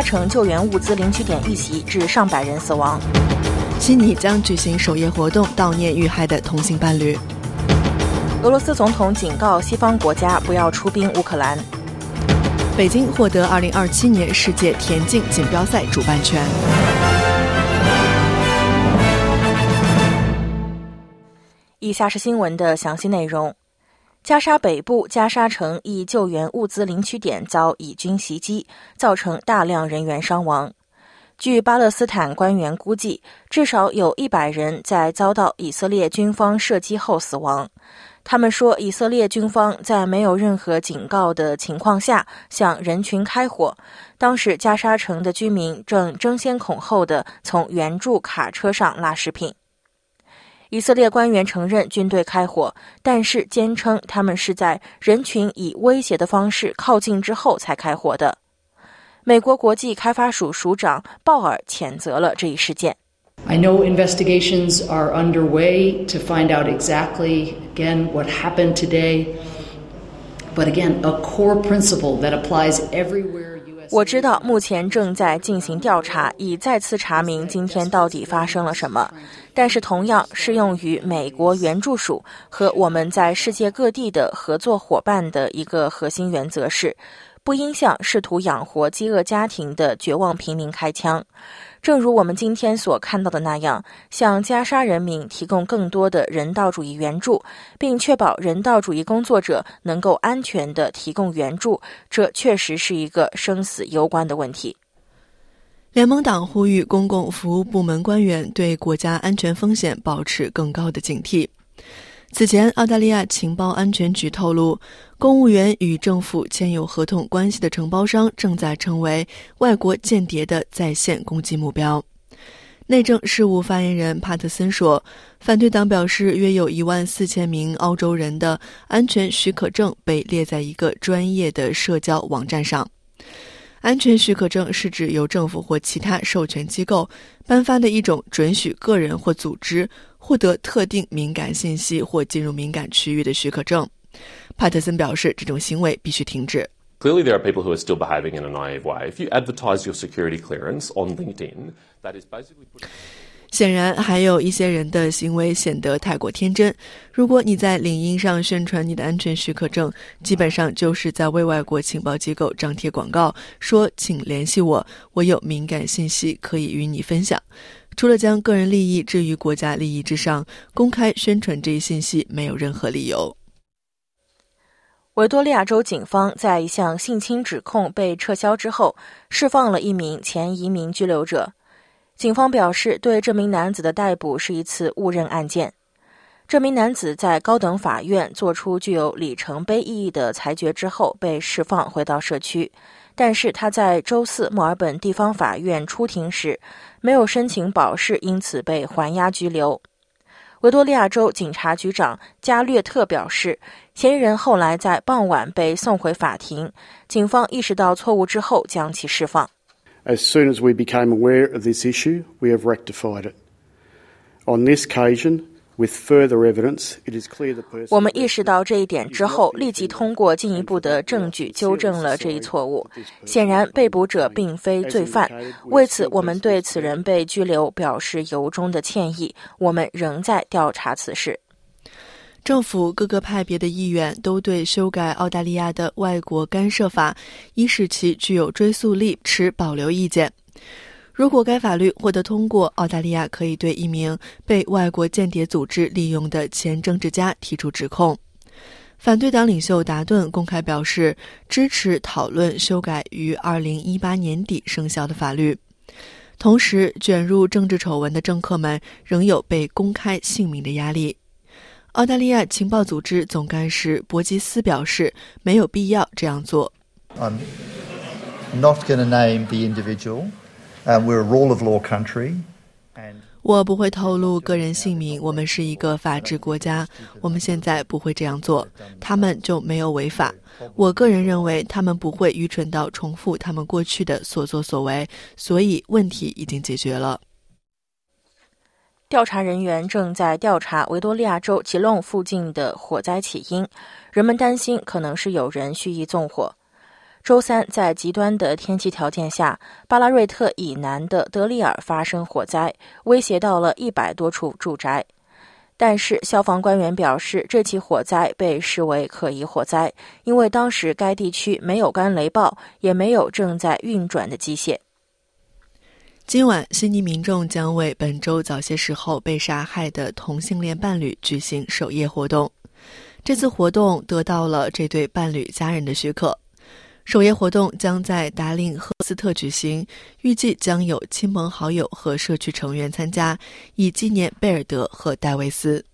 沙城救援物资领取点遇袭，致上百人死亡。悉尼将举行守夜活动，悼念遇害的同性伴侣。俄罗斯总统警告西方国家不要出兵乌克兰。北京获得2027年世界田径锦标赛主办权。以下是新闻的详细内容。加沙北部加沙城一救援物资领取点遭以军袭击，造成大量人员伤亡。据巴勒斯坦官员估计，至少有一百人在遭到以色列军方射击后死亡。他们说，以色列军方在没有任何警告的情况下向人群开火。当时，加沙城的居民正争先恐后的从援助卡车上拉食品。以色列官员承认军队开火，但是坚称他们是在人群以威胁的方式靠近之后才开火的。美国国际开发署署长鲍尔谴责了这一事件。I know investigations are underway to find out exactly again what happened today, but again, a core principle that applies everywhere. 我知道目前正在进行调查，以再次查明今天到底发生了什么。但是，同样适用于美国援助署和我们在世界各地的合作伙伴的一个核心原则是：不应向试图养活饥饿家庭的绝望平民开枪。正如我们今天所看到的那样，向加沙人民提供更多的人道主义援助，并确保人道主义工作者能够安全地提供援助，这确实是一个生死攸关的问题。联盟党呼吁公共服务部门官员对国家安全风险保持更高的警惕。此前，澳大利亚情报安全局透露，公务员与政府签有合同关系的承包商正在成为外国间谍的在线攻击目标。内政事务发言人帕特森说：“反对党表示，约有一万四千名澳洲人的安全许可证被列在一个专业的社交网站上。安全许可证是指由政府或其他授权机构颁发的一种准许个人或组织。”获得特定敏感信息或进入敏感区域的许可证，帕特森表示，这种行为必须停止。Clearly, there are people who are still behaving in a naive way. If you advertise your security clearance on LinkedIn, that is basically. 显然，还有一些人的行为显得太过天真。如果你在领英上宣传你的安全许可证，基本上就是在为外国情报机构张贴广告，说“请联系我，我有敏感信息可以与你分享”。除了将个人利益置于国家利益之上，公开宣传这一信息没有任何理由。维多利亚州警方在一项性侵指控被撤销之后，释放了一名前移民拘留者。警方表示，对这名男子的逮捕是一次误认案件。这名男子在高等法院作出具有里程碑意义的裁决之后被释放，回到社区。但是他在周四墨尔本地方法院出庭时没有申请保释，因此被还押拘留。维多利亚州警察局长加略特表示，嫌疑人后来在傍晚被送回法庭，警方意识到错误之后将其释放。As soon as we became aware of this issue, we have rectified it. On this occasion. 我们意识到这一点之后，立即通过进一步的证据纠正了这一错误。显然，被捕者并非罪犯，为此我们对此人被拘留表示由衷的歉意。我们仍在调查此事。政府各个派别的议员都对修改澳大利亚的外国干涉法，以使其具有追溯力，持保留意见。如果该法律获得通过，澳大利亚可以对一名被外国间谍组织利用的前政治家提出指控。反对党领袖达顿公开表示支持讨论修改于2018年底生效的法律。同时，卷入政治丑闻的政客们仍有被公开姓名的压力。澳大利亚情报组织总干事伯吉斯表示，没有必要这样做。I'm not going to name the individual. Uh, we're a rule of law country. 我不会透露个人姓名。我们是一个法治国家，我们现在不会这样做。他们就没有违法。我个人认为，他们不会愚蠢到重复他们过去的所作所为，所以问题已经解决了。调查人员正在调查维多利亚州吉隆附近的火灾起因，人们担心可能是有人蓄意纵火。周三，在极端的天气条件下，巴拉瑞特以南的德里尔发生火灾，威胁到了一百多处住宅。但是，消防官员表示，这起火灾被视为可疑火灾，因为当时该地区没有干雷暴，也没有正在运转的机械。今晚，悉尼民众将为本周早些时候被杀害的同性恋伴侣举行守夜活动。这次活动得到了这对伴侣家人的许可。守夜活动将在达令赫斯特举行，预计将有亲朋好友和社区成员参加，以纪念贝尔德和戴维斯。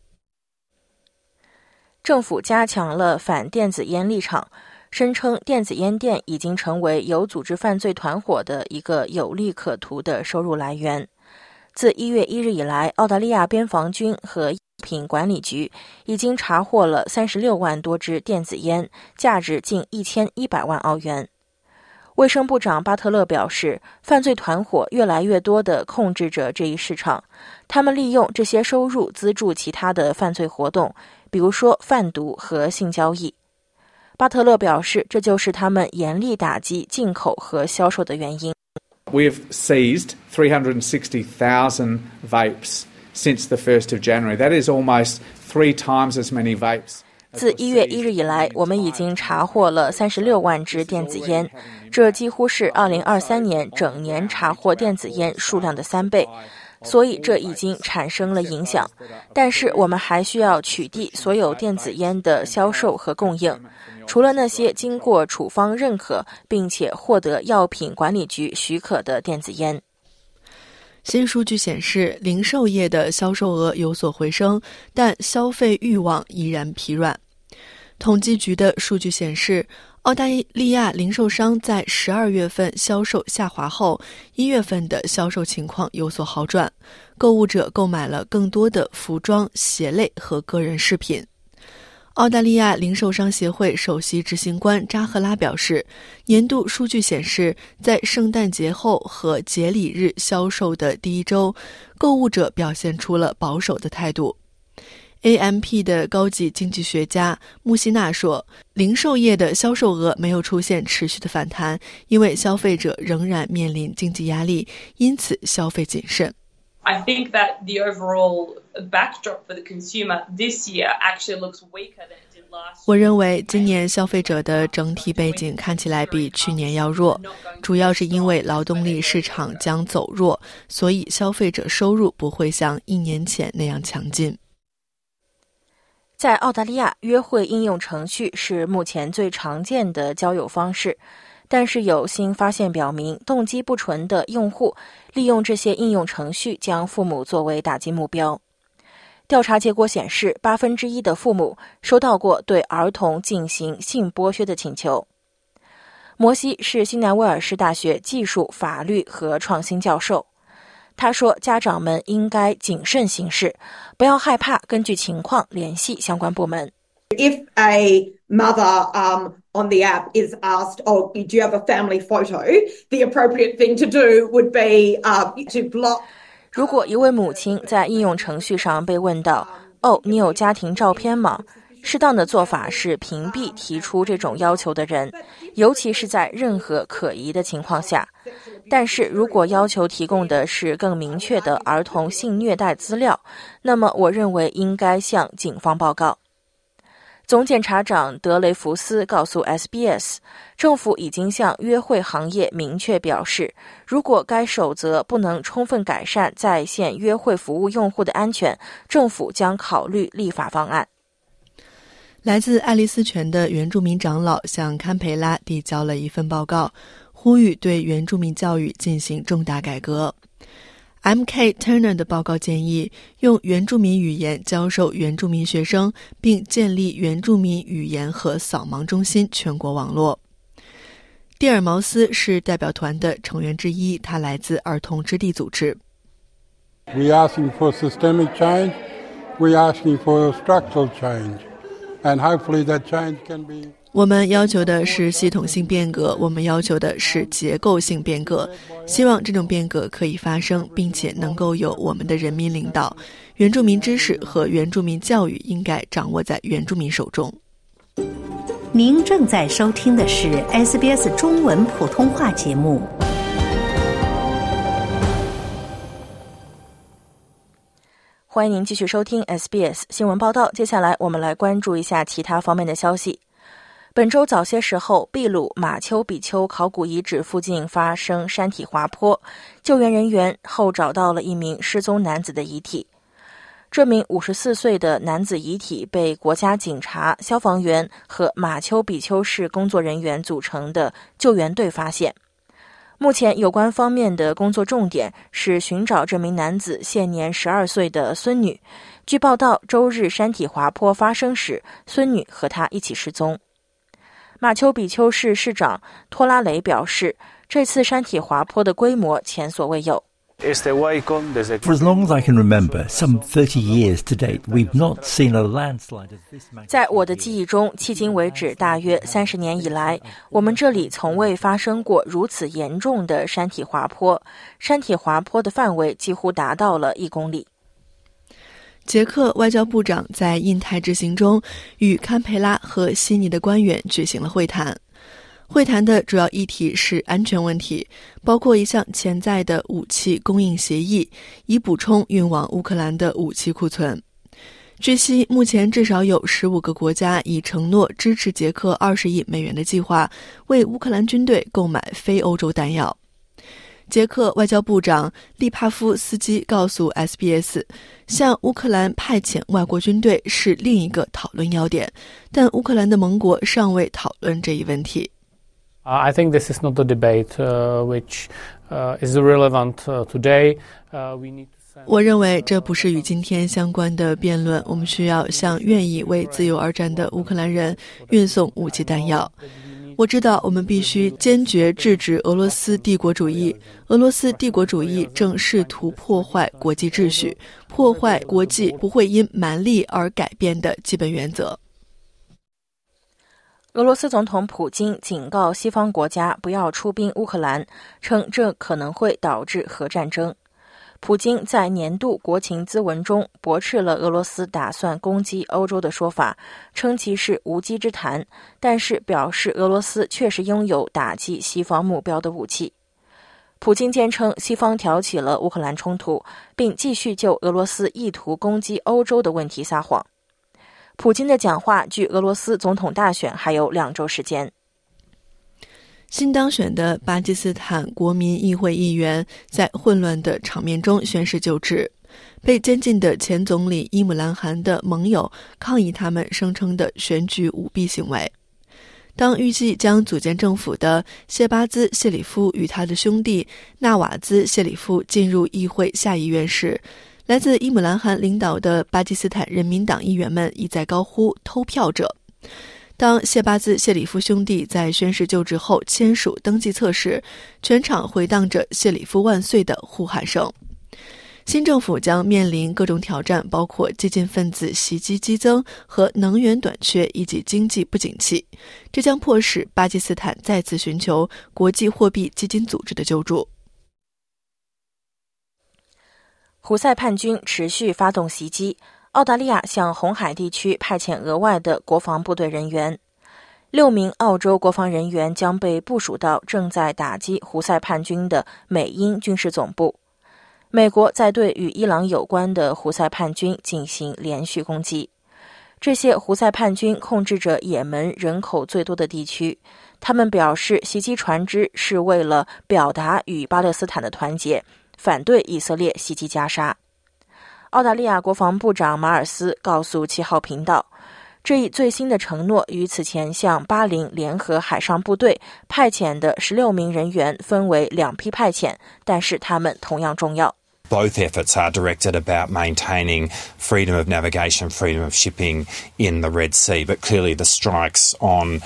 政府加强了反电子烟立场，声称电子烟店已经成为有组织犯罪团伙的一个有利可图的收入来源。自一月一日以来，澳大利亚边防军和品管理局已经查获了三十六万多支电子烟，价值近一千一百万澳元。卫生部长巴特勒表示，犯罪团伙越来越多地控制着这一市场，他们利用这些收入资助其他的犯罪活动，比如说贩毒和性交易。巴特勒表示，这就是他们严厉打击进口和销售的原因。We've seized three hundred and sixty thousand vapes. since the first of January. That is almost three times as many vapes. 自一月一日以来，我们已经查获了三十六万支电子烟，这几乎是二零二三年整年查获电子烟数量的三倍，所以这已经产生了影响。但是我们还需要取缔所有电子烟的销售和供应，除了那些经过处方认可并且获得药品管理局许可的电子烟。新数据显示，零售业的销售额有所回升，但消费欲望依然疲软。统计局的数据显示，澳大利亚零售商在十二月份销售下滑后，一月份的销售情况有所好转，购物者购买了更多的服装、鞋类和个人饰品。澳大利亚零售商协会首席执行官扎赫拉表示，年度数据显示，在圣诞节后和节礼日销售的第一周，购物者表现出了保守的态度。AMP 的高级经济学家穆希纳说：“零售业的销售额没有出现持续的反弹，因为消费者仍然面临经济压力，因此消费谨慎。” I think that the overall backdrop for the consumer this year actually looks weaker than it did last. 我认为今年消费者的整体背景看起来比去年要弱，主要是因为劳动力市场将走弱，所以消费者收入不会像一年前那样强劲。在澳大利亚，约会应用程序是目前最常见的交友方式。但是有新发现表明，动机不纯的用户利用这些应用程序将父母作为打击目标。调查结果显示，八分之一的父母收到过对儿童进行性剥削的请求。摩西是新南威尔士大学技术、法律和创新教授，他说：“家长们应该谨慎行事，不要害怕，根据情况联系相关部门。” If a mother um, on the app is asked, "Oh, do you have a family photo?" the appropriate thing to do would be uh, to block. 如果一位母亲在应用程序上被问到：“哦，你有家庭照片吗？”适当的做法是屏蔽提出这种要求的人，尤其是在任何可疑的情况下。但是如果要求提供的是更明确的儿童性虐待资料，那么我认为应该向警方报告。总检察长德雷福斯告诉 SBS，政府已经向约会行业明确表示，如果该守则不能充分改善在线约会服务用户的安全，政府将考虑立法方案。来自爱丽丝泉的原住民长老向堪培拉递交了一份报告，呼吁对原住民教育进行重大改革。M.K. Turner 的报告建议用原住民语言教授原住民学生，并建立原住民语言和扫盲中心全国网络。蒂尔茅斯是代表团的成员之一，他来自儿童之地组织。We asking for systemic change. We asking for structural change, and hopefully that change can be. 我们要求的是系统性变革，我们要求的是结构性变革。希望这种变革可以发生，并且能够由我们的人民领导。原住民知识和原住民教育应该掌握在原住民手中。您正在收听的是 SBS 中文普通话节目。欢迎您继续收听 SBS 新闻报道。接下来，我们来关注一下其他方面的消息。本周早些时候，秘鲁马丘比丘考古遗址附近发生山体滑坡，救援人员后找到了一名失踪男子的遗体。这名五十四岁的男子遗体被国家警察、消防员和马丘比丘市工作人员组成的救援队发现。目前，有关方面的工作重点是寻找这名男子现年十二岁的孙女。据报道，周日山体滑坡发生时，孙女和他一起失踪。马丘比丘市市长托拉雷表示，这次山体滑坡的规模前所未有。For as long as I can remember, some 30 years to date, we've not seen a landslide. 在我的记忆中，迄今为止，大约三十年以来，我们这里从未发生过如此严重的山体滑坡。山体滑坡的范围几乎达到了一公里。捷克外交部长在印太之行中与堪培拉和悉尼的官员举行了会谈。会谈的主要议题是安全问题，包括一项潜在的武器供应协议，以补充运往乌克兰的武器库存。据悉，目前至少有十五个国家已承诺支持捷克二十亿美元的计划，为乌克兰军队购买非欧洲弹药。捷克外交部长利帕夫斯基告诉 SBS，向乌克兰派遣外国军队是另一个讨论要点，但乌克兰的盟国尚未讨论这一问题。I think this is not the debate which is relevant today. We need. 我认为这不是与今天相关的辩论。我们需要向愿意为自由而战的乌克兰人运送武器弹药。我知道我们必须坚决制止俄罗斯帝国主义。俄罗斯帝国主义正试图破坏国际秩序，破坏国际不会因蛮力而改变的基本原则。俄罗斯总统普京警告西方国家不要出兵乌克兰，称这可能会导致核战争。普京在年度国情咨文中驳斥了俄罗斯打算攻击欧洲的说法，称其是无稽之谈，但是表示俄罗斯确实拥有打击西方目标的武器。普京坚称西方挑起了乌克兰冲突，并继续就俄罗斯意图攻击欧洲的问题撒谎。普京的讲话距俄罗斯总统大选还有两周时间。新当选的巴基斯坦国民议会议员在混乱的场面中宣誓就职。被监禁的前总理伊姆兰汗的盟友抗议他们声称的选举舞弊行为。当预计将组建政府的谢巴兹·谢里夫与他的兄弟纳瓦兹·谢里夫进入议会下议院时，来自伊姆兰汗领导的巴基斯坦人民党议员们一再高呼“偷票者”。当谢巴兹·谢里夫兄弟在宣誓就职后签署登记册时，全场回荡着“谢里夫万岁”的呼喊声。新政府将面临各种挑战，包括激进分子袭击激增和能源短缺以及经济不景气。这将迫使巴基斯坦再次寻求国际货币基金组织的救助。胡塞叛军持续发动袭击，澳大利亚向红海地区派遣额外的国防部队人员，六名澳洲国防人员将被部署到正在打击胡塞叛军的美英军事总部。美国在对与伊朗有关的胡塞叛军进行连续攻击。这些胡塞叛军控制着也门人口最多的地区。他们表示，袭击船只是为了表达与巴勒斯坦的团结。反对以色列袭击加沙。澳大利亚国防部长马尔斯告诉七号频道，这一最新的承诺与此前向巴林联合海上部队派遣的十六名人员分为两批派遣，但是他们同样重要。Both efforts are directed about maintaining freedom of navigation, freedom of shipping in the Red Sea. But clearly, the strikes on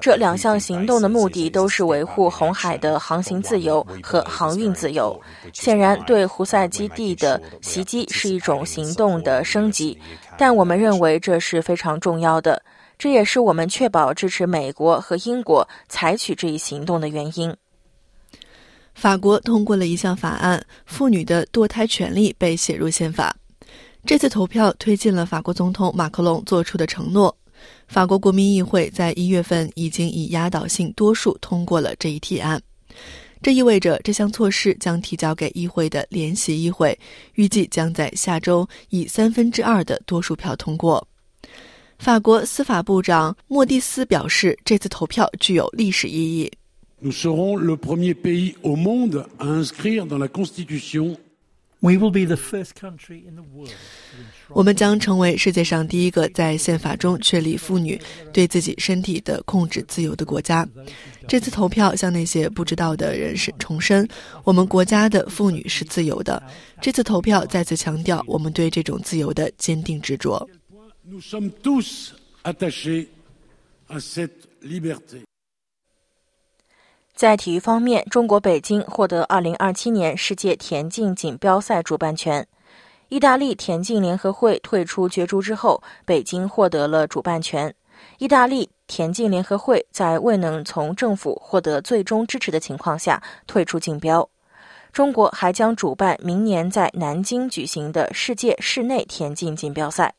这两项行动的目的都是维护红海的航行自由和航运自由。显然，对胡塞基地的袭击是一种行动的升级，但我们认为这是非常重要的。这也是我们确保支持美国和英国采取这一行动的原因。法国通过了一项法案，妇女的堕胎权利被写入宪法。这次投票推进了法国总统马克龙做出的承诺。法国国民议会在一月份已经以压倒性多数通过了这一提案。这意味着这项措施将提交给议会的联席议会，预计将在下周以三分之二的多数票通过。法国司法部长莫蒂斯表示，这次投票具有历史意义。Nous serons le premier pays au monde à inscrire dans la Constitution. We will be the first country in the world. 我们将成为世界上第一个在宪法中确立妇女对自己身体的控制自由的国家。这次投票向那些不知道的人士重申，我们国家的妇女是自由的。这次投票再次强调我们对这种自由的坚定执着。在体育方面，中国北京获得2027年世界田径锦标赛主办权。意大利田径联合会退出角逐之后，北京获得了主办权。意大利田径联合会在未能从政府获得最终支持的情况下退出竞标。中国还将主办明年在南京举行的世界室内田径锦标赛。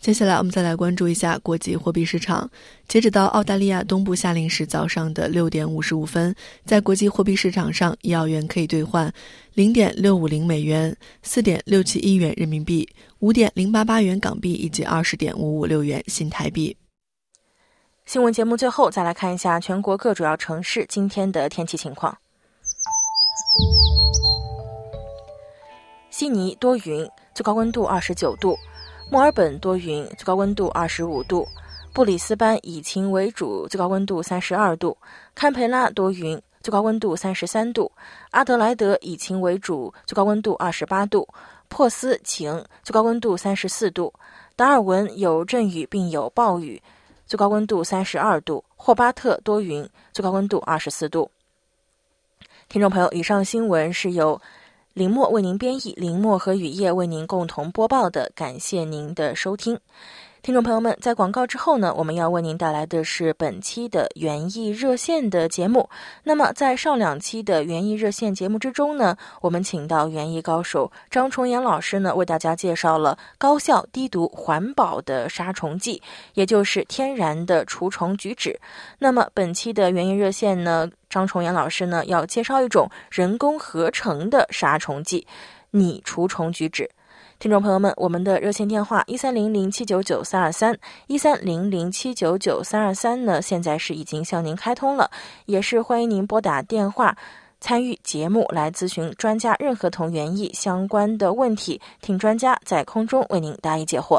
接下来，我们再来关注一下国际货币市场。截止到澳大利亚东部夏令时早上的六点五十五分，在国际货币市场上，一澳元可以兑换零点六五零美元、四点六七一元人民币、五点零八八元港币以及二十点五五六元新台币。新闻节目最后再来看一下全国各主要城市今天的天气情况：悉尼多云，最高温度二十九度。墨尔本多云，最高温度二十五度；布里斯班以晴为主，最高温度三十二度；堪培拉多云，最高温度三十三度；阿德莱德以晴为主，最高温度二十八度；珀斯晴，最高温度三十四度；达尔文有阵雨并有暴雨，最高温度三十二度；霍巴特多云，最高温度二十四度。听众朋友，以上新闻是由。林墨为您编译，林墨和雨夜为您共同播报的，感谢您的收听。听众朋友们，在广告之后呢，我们要为您带来的是本期的园艺热线的节目。那么，在上两期的园艺热线节目之中呢，我们请到园艺高手张崇岩老师呢，为大家介绍了高效、低毒、环保的杀虫剂，也就是天然的除虫菊酯。那么，本期的园艺热线呢，张崇岩老师呢，要介绍一种人工合成的杀虫剂——拟除虫菊酯。听众朋友们，我们的热线电话一三零零七九九三二三一三零零七九九三二三呢，现在是已经向您开通了，也是欢迎您拨打电话参与节目来咨询专家任何同园艺相关的问题，听专家在空中为您答疑解惑。